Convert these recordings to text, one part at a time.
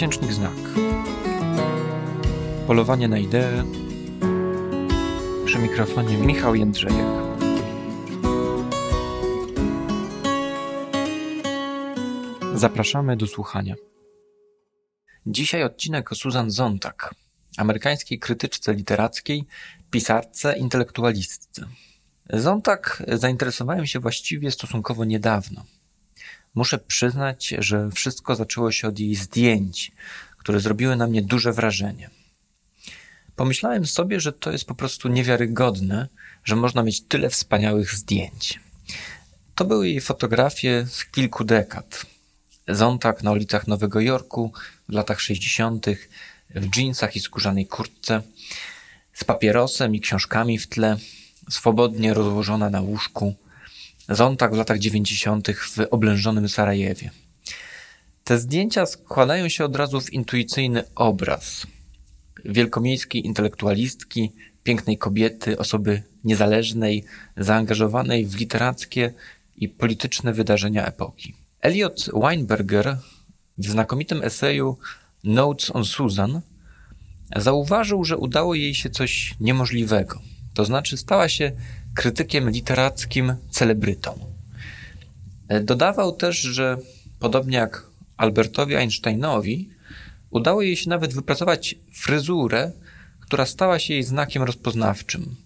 Miesięcznik Znak. Polowanie na ideę. Przy mikrofonie Michał Jędrzejek. Zapraszamy do słuchania. Dzisiaj odcinek o Susan Zontag, amerykańskiej krytyczce literackiej, pisarce, intelektualistce. Zontag zainteresowałem się właściwie stosunkowo niedawno. Muszę przyznać, że wszystko zaczęło się od jej zdjęć, które zrobiły na mnie duże wrażenie. Pomyślałem sobie, że to jest po prostu niewiarygodne, że można mieć tyle wspaniałych zdjęć. To były jej fotografie z kilku dekad. Zontag na ulicach Nowego Jorku w latach 60., w dżinsach i skórzanej kurtce, z papierosem i książkami w tle, swobodnie rozłożona na łóżku. Zontag w latach 90. w oblężonym Sarajewie. Te zdjęcia składają się od razu w intuicyjny obraz wielkomiejskiej intelektualistki, pięknej kobiety, osoby niezależnej, zaangażowanej w literackie i polityczne wydarzenia epoki. Elliot Weinberger w znakomitym eseju Notes on Susan zauważył, że udało jej się coś niemożliwego. To znaczy stała się krytykiem literackim celebrytą. Dodawał też, że podobnie jak Albertowi Einsteinowi, udało jej się nawet wypracować fryzurę, która stała się jej znakiem rozpoznawczym.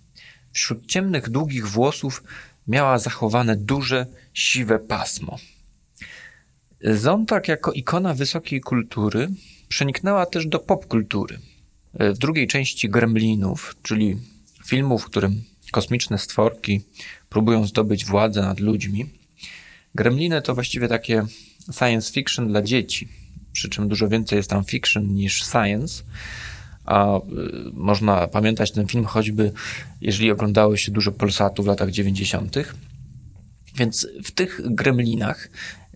Wśród ciemnych, długich włosów miała zachowane duże, siwe pasmo. Zontag jako ikona wysokiej kultury przeniknęła też do popkultury. W drugiej części Gremlinów, czyli filmu, w którym kosmiczne stworki próbują zdobyć władzę nad ludźmi, Gremliny to właściwie takie science fiction dla dzieci, przy czym dużo więcej jest tam fiction niż science. A y, można pamiętać ten film choćby, jeżeli oglądało się dużo Polsatu w latach 90. Więc w tych gremlinach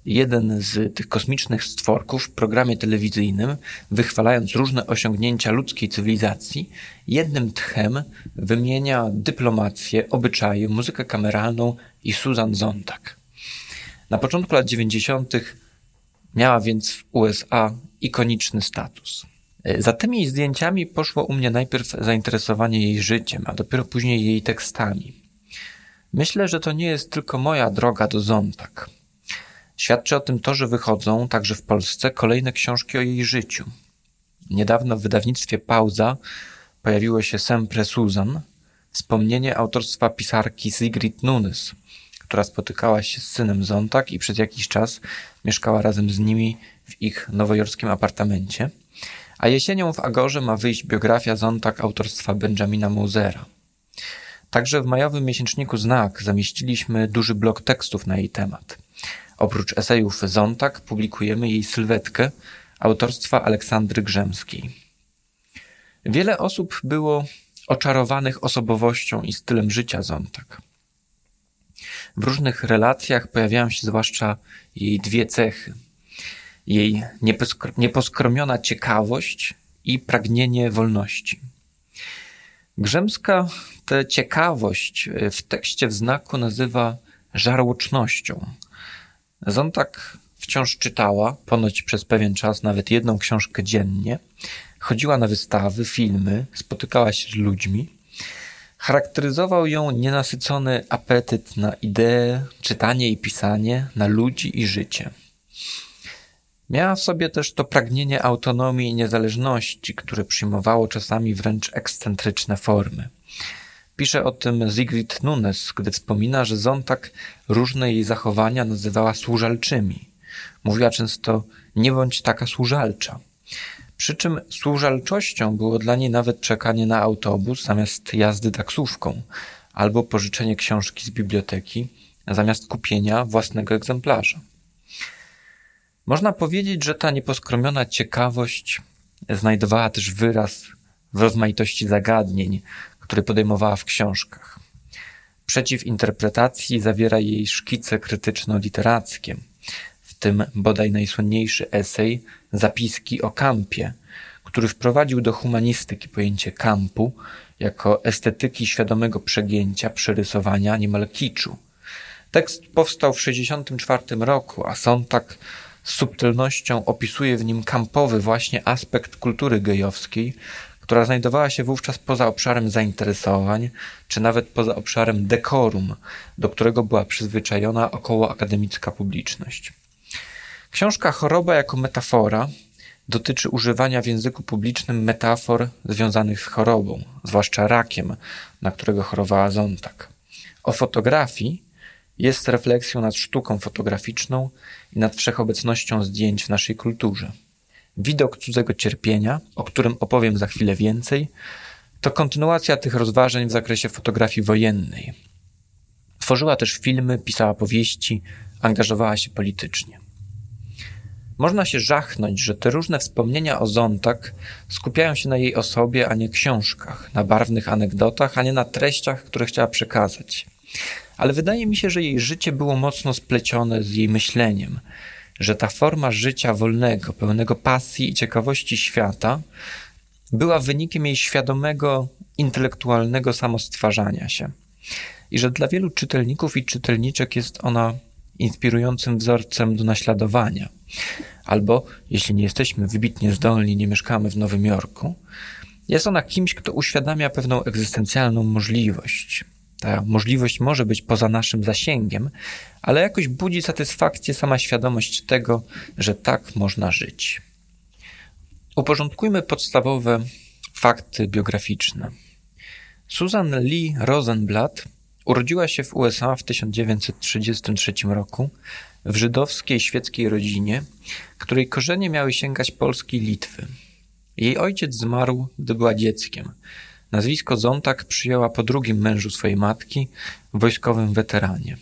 jeden z tych kosmicznych stworków w programie telewizyjnym, wychwalając różne osiągnięcia ludzkiej cywilizacji, jednym tchem wymienia dyplomację, obyczaje, muzykę kameralną i Susan Zontag. Na początku lat 90. miała więc w USA ikoniczny status. Za tymi zdjęciami poszło u mnie najpierw zainteresowanie jej życiem, a dopiero później jej tekstami. Myślę, że to nie jest tylko moja droga do Zontag. Świadczy o tym to, że wychodzą także w Polsce kolejne książki o jej życiu. Niedawno w wydawnictwie Pauza pojawiło się Sempre Susan, wspomnienie autorstwa pisarki Sigrid Nunes, która spotykała się z synem Zontag i przez jakiś czas mieszkała razem z nimi w ich nowojorskim apartamencie. A jesienią w Agorze ma wyjść biografia Zontag autorstwa Benjamina Mousera. Także w majowym miesięczniku Znak zamieściliśmy duży blok tekstów na jej temat – Oprócz esejów Zontag publikujemy jej sylwetkę autorstwa Aleksandry Grzemskiej. Wiele osób było oczarowanych osobowością i stylem życia Zontag. W różnych relacjach pojawiają się zwłaszcza jej dwie cechy. Jej nieposkromiona ciekawość i pragnienie wolności. Grzemska tę ciekawość w tekście w znaku nazywa żarłocznością – Zontag wciąż czytała, ponoć przez pewien czas nawet jedną książkę dziennie, chodziła na wystawy, filmy, spotykała się z ludźmi. Charakteryzował ją nienasycony apetyt na idee, czytanie i pisanie, na ludzi i życie. Miała w sobie też to pragnienie autonomii i niezależności, które przyjmowało czasami wręcz ekscentryczne formy. Pisze o tym Sigrid Nunes, gdy wspomina, że Zontag różne jej zachowania nazywała służalczymi. Mówiła często, nie bądź taka służalcza. Przy czym służalczością było dla niej nawet czekanie na autobus zamiast jazdy taksówką, albo pożyczenie książki z biblioteki zamiast kupienia własnego egzemplarza. Można powiedzieć, że ta nieposkromiona ciekawość znajdowała też wyraz w rozmaitości zagadnień, które podejmowała w książkach. Przeciw interpretacji zawiera jej szkice krytyczno-literackie, w tym bodaj najsłynniejszy esej Zapiski o kampie, który wprowadził do humanistyki pojęcie kampu jako estetyki świadomego przegięcia, przerysowania niemal kiczu. Tekst powstał w 1964 roku, a Sontag z subtelnością opisuje w nim kampowy właśnie aspekt kultury gejowskiej, która znajdowała się wówczas poza obszarem zainteresowań, czy nawet poza obszarem dekorum, do którego była przyzwyczajona około akademicka publiczność. Książka Choroba jako metafora dotyczy używania w języku publicznym metafor związanych z chorobą, zwłaszcza rakiem, na którego chorowała Zontak. O fotografii jest refleksją nad sztuką fotograficzną i nad wszechobecnością zdjęć w naszej kulturze. Widok cudzego cierpienia, o którym opowiem za chwilę więcej, to kontynuacja tych rozważań w zakresie fotografii wojennej. Tworzyła też filmy, pisała powieści, angażowała się politycznie. Można się żachnąć, że te różne wspomnienia o Zontak skupiają się na jej osobie, a nie książkach, na barwnych anegdotach, a nie na treściach, które chciała przekazać. Ale wydaje mi się, że jej życie było mocno splecione z jej myśleniem, że ta forma życia wolnego, pełnego pasji i ciekawości świata była wynikiem jej świadomego, intelektualnego samostwarzania się. I że dla wielu czytelników i czytelniczek jest ona inspirującym wzorcem do naśladowania. Albo, jeśli nie jesteśmy wybitnie zdolni, nie mieszkamy w Nowym Jorku, jest ona kimś, kto uświadamia pewną egzystencjalną możliwość. Ta możliwość może być poza naszym zasięgiem, ale jakoś budzi satysfakcję sama świadomość tego, że tak można żyć. Uporządkujmy podstawowe fakty biograficzne. Susan Lee Rosenblatt urodziła się w USA w 1933 roku w żydowskiej świeckiej rodzinie, której korzenie miały sięgać Polski i Litwy. Jej ojciec zmarł, gdy była dzieckiem. Nazwisko Zontak przyjęła po drugim mężu swojej matki, wojskowym weteranie.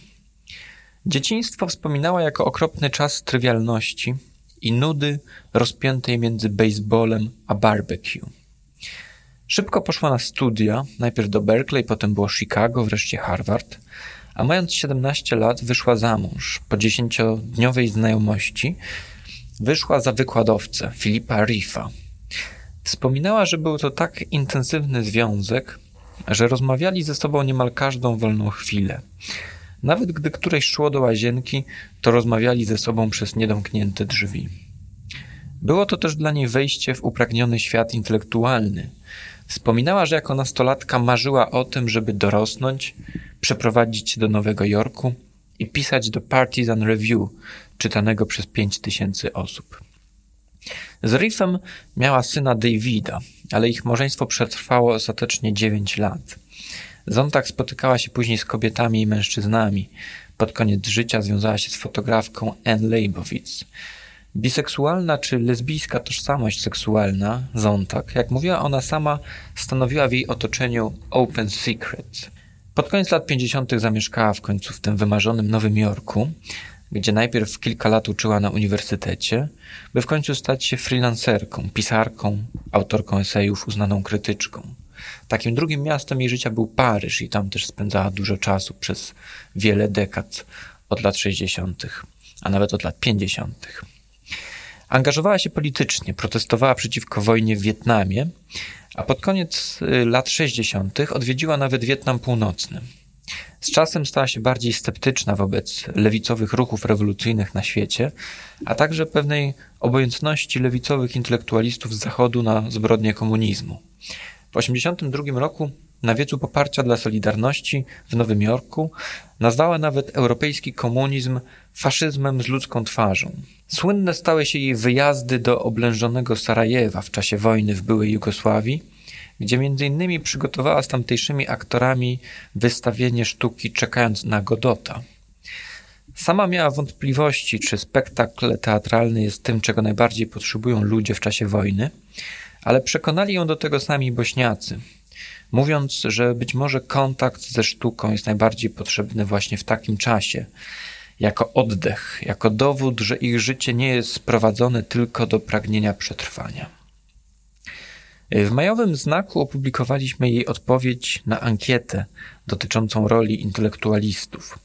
Dzieciństwo wspominała jako okropny czas trywialności i nudy rozpiętej między baseballem a barbecue. Szybko poszła na studia, najpierw do Berkeley, potem było Chicago, wreszcie Harvard, a mając 17 lat wyszła za mąż. Po dziesięciodniowej znajomości wyszła za wykładowcę Filipa Riffa. Wspominała, że był to tak intensywny związek, że rozmawiali ze sobą niemal każdą wolną chwilę. Nawet gdy któreś szło do łazienki, to rozmawiali ze sobą przez niedomknięte drzwi. Było to też dla niej wejście w upragniony świat intelektualny. Wspominała, że jako nastolatka marzyła o tym, żeby dorosnąć, przeprowadzić się do Nowego Jorku i pisać do Partisan Review, czytanego przez pięć tysięcy osób. Z Riffem miała syna Davida, ale ich małżeństwo przetrwało ostatecznie dziewięć lat. Zontag spotykała się później z kobietami i mężczyznami. Pod koniec życia związała się z fotografką Anne Leibowitz. Biseksualna czy lesbijska tożsamość seksualna, Zontag, jak mówiła ona sama, stanowiła w jej otoczeniu open secret. Pod koniec lat 50. zamieszkała w końcu w tym wymarzonym Nowym Jorku, gdzie najpierw kilka lat uczyła na uniwersytecie, by w końcu stać się freelancerką, pisarką, autorką esejów, uznaną krytyczką. Takim drugim miastem jej życia był Paryż i tam też spędzała dużo czasu przez wiele dekad, od lat 60., a nawet od lat 50. Angażowała się politycznie, protestowała przeciwko wojnie w Wietnamie, a pod koniec y, lat 60. odwiedziła nawet Wietnam Północny. Z czasem stała się bardziej sceptyczna wobec lewicowych ruchów rewolucyjnych na świecie, a także pewnej obojętności lewicowych intelektualistów z Zachodu na zbrodnie komunizmu. W 1982 roku na wiecu poparcia dla Solidarności w Nowym Jorku nazwała nawet europejski komunizm faszyzmem z ludzką twarzą. Słynne stały się jej wyjazdy do oblężonego Sarajewa w czasie wojny w byłej Jugosławii, gdzie między innymi przygotowała z tamtejszymi aktorami wystawienie sztuki Czekając na Godota. Sama miała wątpliwości, czy spektakl teatralny jest tym, czego najbardziej potrzebują ludzie w czasie wojny, ale przekonali ją do tego sami bośniacy, mówiąc, że być może kontakt ze sztuką jest najbardziej potrzebny właśnie w takim czasie, jako oddech, jako dowód, że ich życie nie jest sprowadzone tylko do pragnienia przetrwania. W majowym znaku opublikowaliśmy jej odpowiedź na ankietę dotyczącą roli intelektualistów.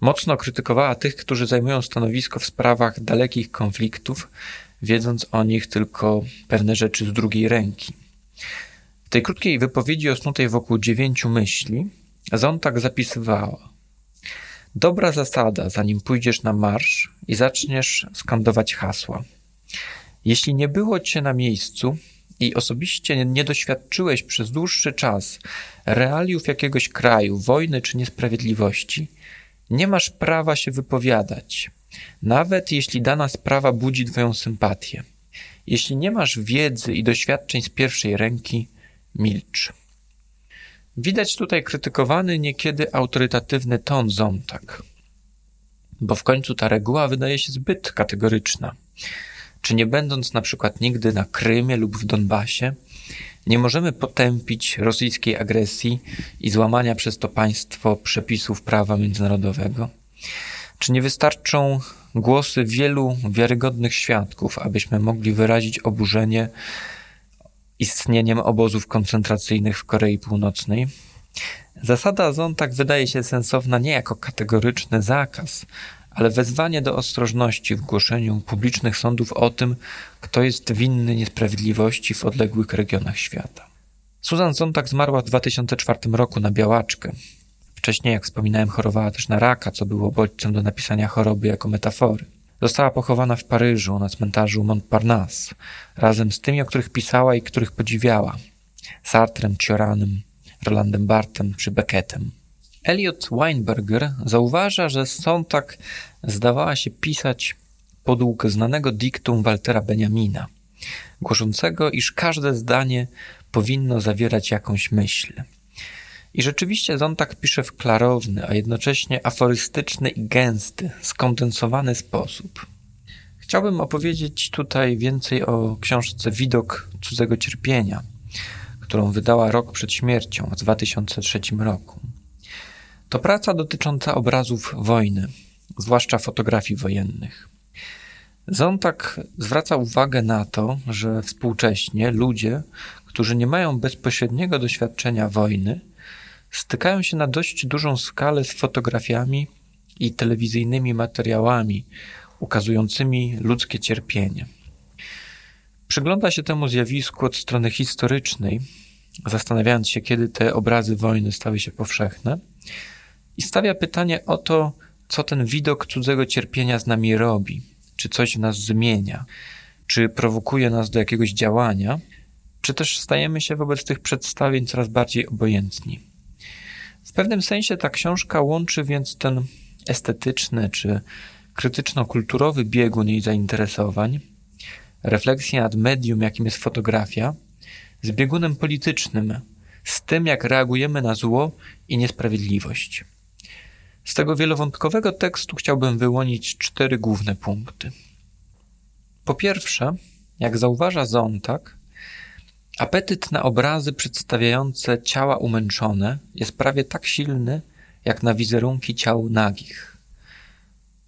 Mocno krytykowała tych, którzy zajmują stanowisko w sprawach dalekich konfliktów, wiedząc o nich tylko pewne rzeczy z drugiej ręki. W tej krótkiej wypowiedzi osnutej wokół dziewięciu myśli Zontag zapisywała Dobra zasada, zanim pójdziesz na marsz i zaczniesz skandować hasła. Jeśli nie było cię na miejscu i osobiście nie doświadczyłeś przez dłuższy czas realiów jakiegoś kraju, wojny czy niesprawiedliwości, nie masz prawa się wypowiadać, nawet jeśli dana sprawa budzi Twoją sympatię. Jeśli nie masz wiedzy i doświadczeń z pierwszej ręki, milcz. Widać tutaj krytykowany niekiedy autorytatywny ton Zontak, bo w końcu ta reguła wydaje się zbyt kategoryczna. Czy nie będąc na przykład nigdy na Krymie lub w Donbasie, nie możemy potępić rosyjskiej agresji i złamania przez to państwo przepisów prawa międzynarodowego? Czy nie wystarczą głosy wielu wiarygodnych świadków, abyśmy mogli wyrazić oburzenie istnieniem obozów koncentracyjnych w Korei Północnej? Zasada Zontak wydaje się sensowna nie jako kategoryczny zakaz, ale wezwanie do ostrożności w głoszeniu publicznych sądów o tym, kto jest winny niesprawiedliwości w odległych regionach świata. Susan Sontag zmarła w 2004 roku na białaczkę. Wcześniej, jak wspominałem, chorowała też na raka, co było bodźcem do napisania choroby jako metafory. Została pochowana w Paryżu na cmentarzu Montparnasse, razem z tymi, o których pisała i których podziwiała. Sartrem, Cioranem, Rolandem Barthem czy Beckettem. Elliot Weinberger zauważa, że Sontag zdawała się pisać podług znanego diktum Waltera Benjamina, głoszącego, iż każde zdanie powinno zawierać jakąś myśl. I rzeczywiście Zontak pisze w klarowny, a jednocześnie aforystyczny i gęsty, skondensowany sposób. Chciałbym opowiedzieć tutaj więcej o książce Widok cudzego cierpienia, którą wydała rok przed śmiercią w 2003 roku. To praca dotycząca obrazów wojny, zwłaszcza fotografii wojennych. Zontak zwraca uwagę na to, że współcześnie ludzie, którzy nie mają bezpośredniego doświadczenia wojny, stykają się na dość dużą skalę z fotografiami i telewizyjnymi materiałami ukazującymi ludzkie cierpienie. Przygląda się temu zjawisku od strony historycznej, zastanawiając się, kiedy te obrazy wojny stały się powszechne, i stawia pytanie o to, co ten widok cudzego cierpienia z nami robi, czy coś w nas zmienia, czy prowokuje nas do jakiegoś działania, czy też stajemy się wobec tych przedstawień coraz bardziej obojętni. W pewnym sensie ta książka łączy więc ten estetyczny czy krytyczno-kulturowy biegun jej zainteresowań, refleksję nad medium, jakim jest fotografia, z biegunem politycznym, z tym, jak reagujemy na zło i niesprawiedliwość. Z tego wielowątkowego tekstu chciałbym wyłonić cztery główne punkty. Po pierwsze, jak zauważa Zontak, apetyt na obrazy przedstawiające ciała umęczone jest prawie tak silny, jak na wizerunki ciał nagich.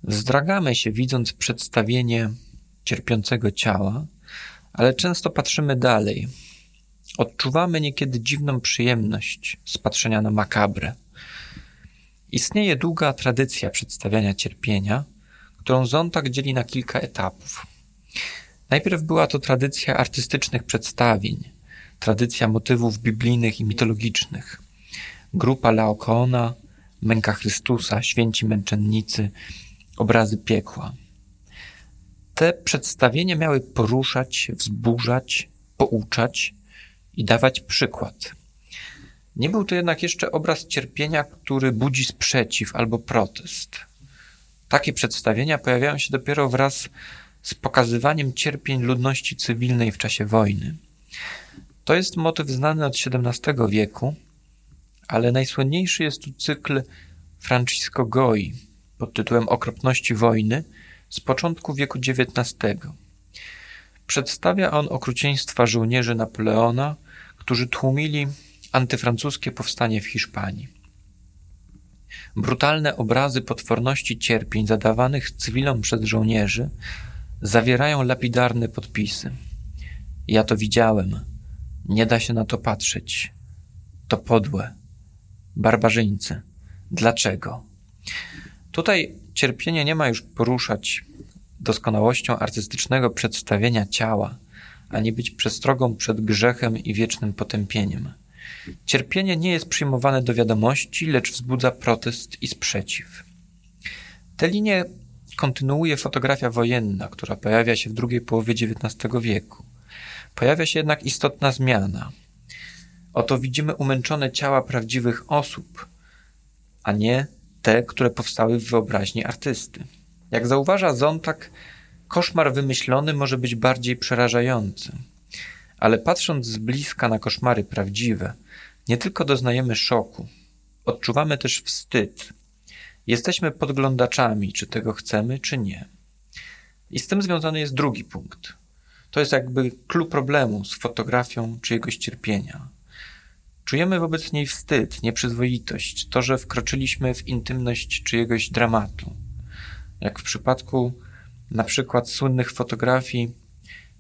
Zdragamy się, widząc przedstawienie cierpiącego ciała, ale często patrzymy dalej. Odczuwamy niekiedy dziwną przyjemność z patrzenia na makabrę. Istnieje długa tradycja przedstawiania cierpienia, którą Zontak dzieli na kilka etapów. Najpierw była to tradycja artystycznych przedstawień, tradycja motywów biblijnych i mitologicznych. Grupa Laokona, Męka Chrystusa, Święci Męczennicy, obrazy piekła. Te przedstawienia miały poruszać, wzburzać, pouczać i dawać przykład. Nie był to jednak jeszcze obraz cierpienia, który budzi sprzeciw albo protest. Takie przedstawienia pojawiają się dopiero wraz z pokazywaniem cierpień ludności cywilnej w czasie wojny. To jest motyw znany od XVII wieku, ale najsłynniejszy jest tu cykl Francisco Goi pod tytułem Okropności wojny z początku wieku XIX. Przedstawia on okrucieństwa żołnierzy Napoleona, którzy tłumili antyfrancuskie powstanie w Hiszpanii. Brutalne obrazy potworności cierpień zadawanych cywilom przez żołnierzy zawierają lapidarne podpisy. Ja to widziałem. Nie da się na to patrzeć. To podłe. Barbarzyńcy. Dlaczego? Tutaj cierpienie nie ma już poruszać doskonałością artystycznego przedstawienia ciała, ani być przestrogą przed grzechem i wiecznym potępieniem. Cierpienie nie jest przyjmowane do wiadomości, lecz wzbudza protest i sprzeciw. Te linie kontynuuje fotografia wojenna, która pojawia się w drugiej połowie XIX wieku. Pojawia się jednak istotna zmiana. Oto widzimy umęczone ciała prawdziwych osób, a nie te, które powstały w wyobraźni artysty. Jak zauważa Zontak, koszmar wymyślony może być bardziej przerażający. Ale patrząc z bliska na koszmary prawdziwe, nie tylko doznajemy szoku, odczuwamy też wstyd. Jesteśmy podglądaczami, czy tego chcemy, czy nie. I z tym związany jest drugi punkt. To jest jakby klucz problemu z fotografią czyjegoś cierpienia. Czujemy wobec niej wstyd, nieprzyzwoitość, to, że wkroczyliśmy w intymność czyjegoś dramatu. Jak w przypadku na przykład słynnych fotografii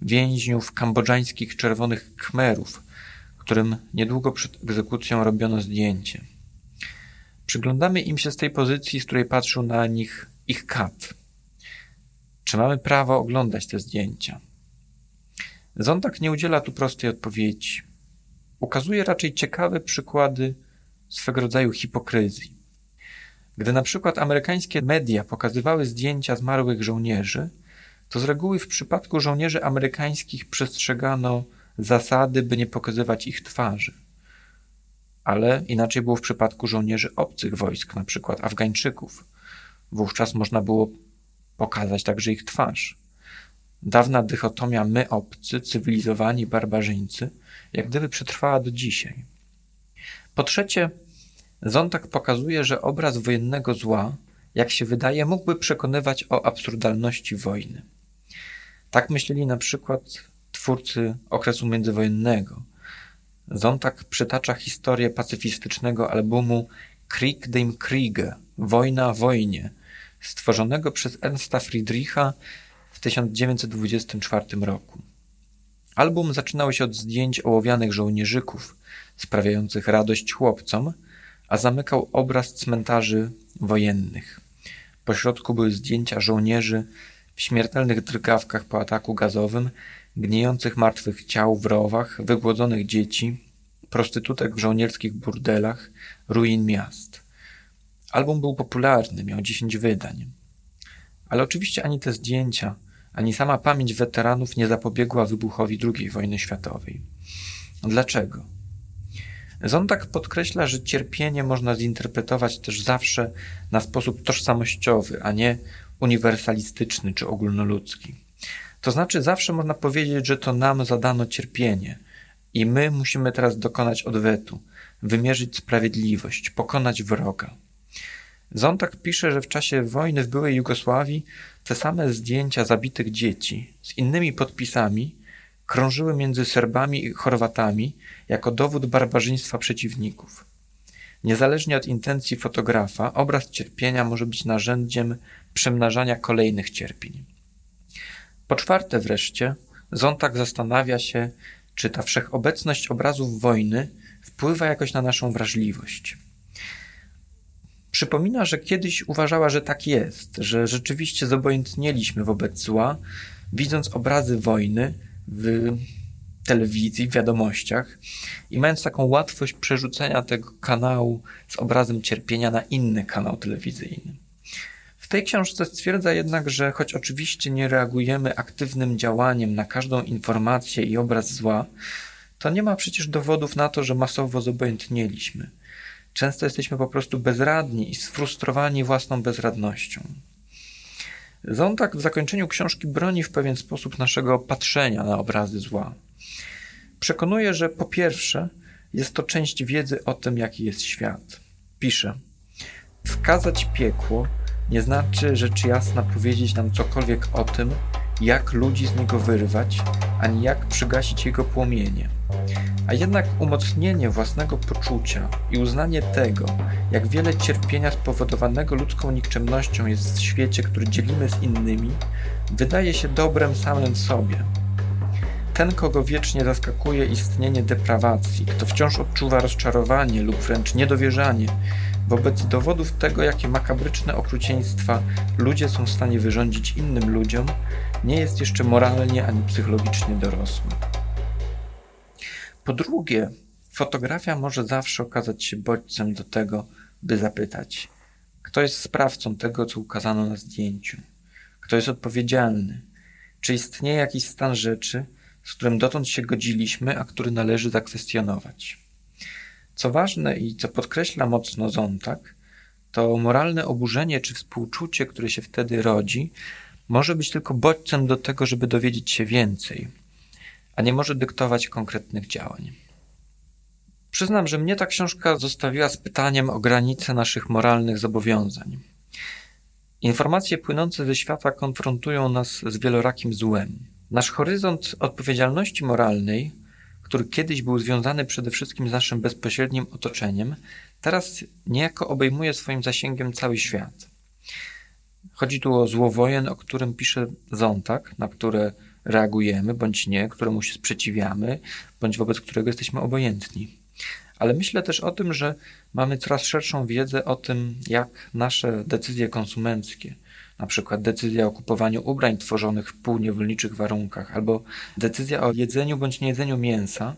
więźniów kambodżańskich czerwonych kmerów, którym niedługo przed egzekucją robiono zdjęcie. Przyglądamy im się z tej pozycji, z której patrzył na nich ich kat. Czy mamy prawo oglądać te zdjęcia? Zondak nie udziela tu prostej odpowiedzi. Ukazuje raczej ciekawe przykłady swego rodzaju hipokryzji. Gdy na przykład amerykańskie media pokazywały zdjęcia zmarłych żołnierzy, to z reguły w przypadku żołnierzy amerykańskich przestrzegano zasady, by nie pokazywać ich twarzy. Ale inaczej było w przypadku żołnierzy obcych wojsk, na przykład Afgańczyków. Wówczas można było pokazać także ich twarz. Dawna dychotomia my obcy, cywilizowani barbarzyńcy, jak gdyby przetrwała do dzisiaj. Po trzecie, Zontak pokazuje, że obraz wojennego zła, jak się wydaje, mógłby przekonywać o absurdalności wojny. Tak myśleli na przykład twórcy okresu międzywojennego. Zontak przytacza historię pacyfistycznego albumu Krieg dem Kriege Wojna wojnie, stworzonego przez Ernsta Friedricha w 1924 roku. Album zaczynał się od zdjęć ołowianych żołnierzyków, sprawiających radość chłopcom, a zamykał obraz cmentarzy wojennych. Po środku były zdjęcia żołnierzy w śmiertelnych drgawkach po ataku gazowym, gnijących martwych ciał w rowach, wygłodzonych dzieci, prostytutek w żołnierskich burdelach, ruin miast. Album był popularny, miał 10 wydań. Ale oczywiście ani te zdjęcia, ani sama pamięć weteranów nie zapobiegła wybuchowi II wojny światowej. Dlaczego? Zondak podkreśla, że cierpienie można zinterpretować też zawsze na sposób tożsamościowy, a nie uniwersalistyczny czy ogólnoludzki. To znaczy, zawsze można powiedzieć, że to nam zadano cierpienie i my musimy teraz dokonać odwetu, wymierzyć sprawiedliwość, pokonać wroga. Zontak pisze, że w czasie wojny w byłej Jugosławii te same zdjęcia zabitych dzieci z innymi podpisami krążyły między Serbami i Chorwatami jako dowód barbarzyństwa przeciwników. Niezależnie od intencji fotografa, obraz cierpienia może być narzędziem przemnażania kolejnych cierpień. Po czwarte wreszcie, Zontak zastanawia się, czy ta wszechobecność obrazów wojny wpływa jakoś na naszą wrażliwość. Przypomina, że kiedyś uważała, że tak jest, że rzeczywiście zobojętnieliśmy wobec zła, widząc obrazy wojny w telewizji, w wiadomościach i mając taką łatwość przerzucenia tego kanału z obrazem cierpienia na inny kanał telewizyjny. W tej książce stwierdza jednak, że choć oczywiście nie reagujemy aktywnym działaniem na każdą informację i obraz zła, to nie ma przecież dowodów na to, że masowo zobojętnieliśmy. Często jesteśmy po prostu bezradni i sfrustrowani własną bezradnością. Zontak w zakończeniu książki broni w pewien sposób naszego patrzenia na obrazy zła. Przekonuje, że po pierwsze jest to część wiedzy o tym, jaki jest świat. Pisze: Wskazać piekło nie znaczy rzecz jasna powiedzieć nam cokolwiek o tym, jak ludzi z niego wyrwać, ani jak przygasić jego płomienie. A jednak umocnienie własnego poczucia i uznanie tego, jak wiele cierpienia spowodowanego ludzką nikczemnością jest w świecie, który dzielimy z innymi, wydaje się dobrem samym sobie. Ten, kogo wiecznie zaskakuje istnienie deprawacji, kto wciąż odczuwa rozczarowanie lub wręcz niedowierzanie wobec dowodów tego, jakie makabryczne okrucieństwa ludzie są w stanie wyrządzić innym ludziom, nie jest jeszcze moralnie ani psychologicznie dorosły. Po drugie, fotografia może zawsze okazać się bodźcem do tego, by zapytać, Kto jest sprawcą tego, co ukazano na zdjęciu? Kto jest odpowiedzialny? Czy istnieje jakiś stan rzeczy, z którym dotąd się godziliśmy, a który należy zakwestionować? Co ważne i co podkreśla mocno Zontak, to moralne oburzenie czy współczucie, które się wtedy rodzi, może być tylko bodźcem do tego, żeby dowiedzieć się więcej, a nie może dyktować konkretnych działań. Przyznam, że mnie ta książka zostawiła z pytaniem o granice naszych moralnych zobowiązań. Informacje płynące ze świata konfrontują nas z wielorakim złem. Nasz horyzont odpowiedzialności moralnej, który kiedyś był związany przede wszystkim z naszym bezpośrednim otoczeniem, teraz niejako obejmuje swoim zasięgiem cały świat. Chodzi tu o złowojen, o którym pisze Zontak, na które reagujemy bądź nie, któremu się sprzeciwiamy, bądź wobec którego jesteśmy obojętni. Ale myślę też o tym, że mamy coraz szerszą wiedzę o tym, jak nasze decyzje konsumenckie, na przykład decyzja o kupowaniu ubrań tworzonych w półniewolniczych warunkach, albo decyzja o jedzeniu bądź niejedzeniu mięsa,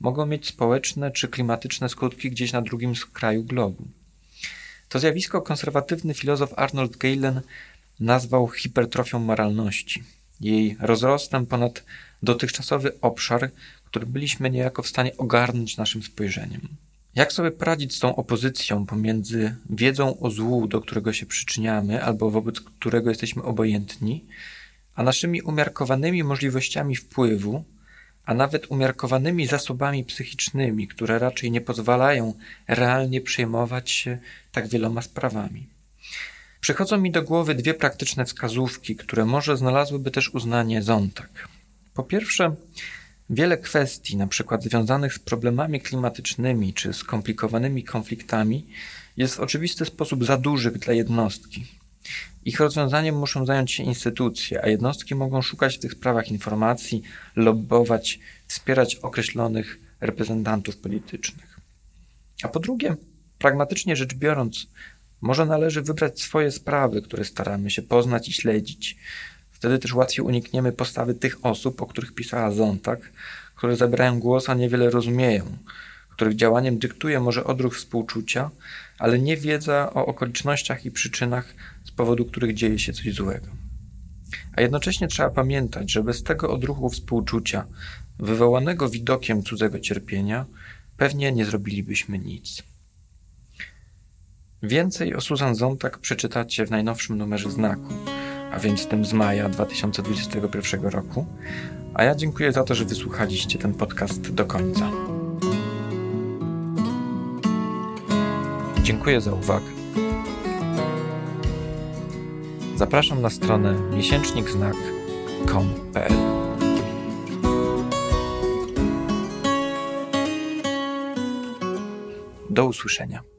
mogą mieć społeczne czy klimatyczne skutki gdzieś na drugim skraju globu. To zjawisko konserwatywny filozof Arnold Galen nazwał hipertrofią moralności, jej rozrostem ponad dotychczasowy obszar, który byliśmy niejako w stanie ogarnąć naszym spojrzeniem. Jak sobie poradzić z tą opozycją pomiędzy wiedzą o złu, do którego się przyczyniamy, albo wobec którego jesteśmy obojętni, a naszymi umiarkowanymi możliwościami wpływu, a nawet umiarkowanymi zasobami psychicznymi, które raczej nie pozwalają realnie przejmować się tak wieloma sprawami. Przychodzą mi do głowy dwie praktyczne wskazówki, które może znalazłyby też uznanie Zontak. Po pierwsze, wiele kwestii, przykład związanych z problemami klimatycznymi czy skomplikowanymi konfliktami, jest w oczywisty sposób za dużych dla jednostki. Ich rozwiązaniem muszą zająć się instytucje, a jednostki mogą szukać w tych sprawach informacji, lobbować, wspierać określonych reprezentantów politycznych. A po drugie, pragmatycznie rzecz biorąc, może należy wybrać swoje sprawy, które staramy się poznać i śledzić. Wtedy też łatwiej unikniemy postawy tych osób, o których pisała Zontak, które zabierają głos, a niewiele rozumieją, których działaniem dyktuje może odruch współczucia, ale nie wiedza o okolicznościach i przyczynach, z powodu których dzieje się coś złego. A jednocześnie trzeba pamiętać, że bez tego odruchu współczucia, wywołanego widokiem cudzego cierpienia, pewnie nie zrobilibyśmy nic. Więcej o Susan Zontag przeczytacie w najnowszym numerze Znaku, a więc tym z maja 2021 roku. A ja dziękuję za to, że wysłuchaliście ten podcast do końca. Dziękuję za uwagę. Zapraszam na stronę miesięcznikznak.com.pl Do usłyszenia.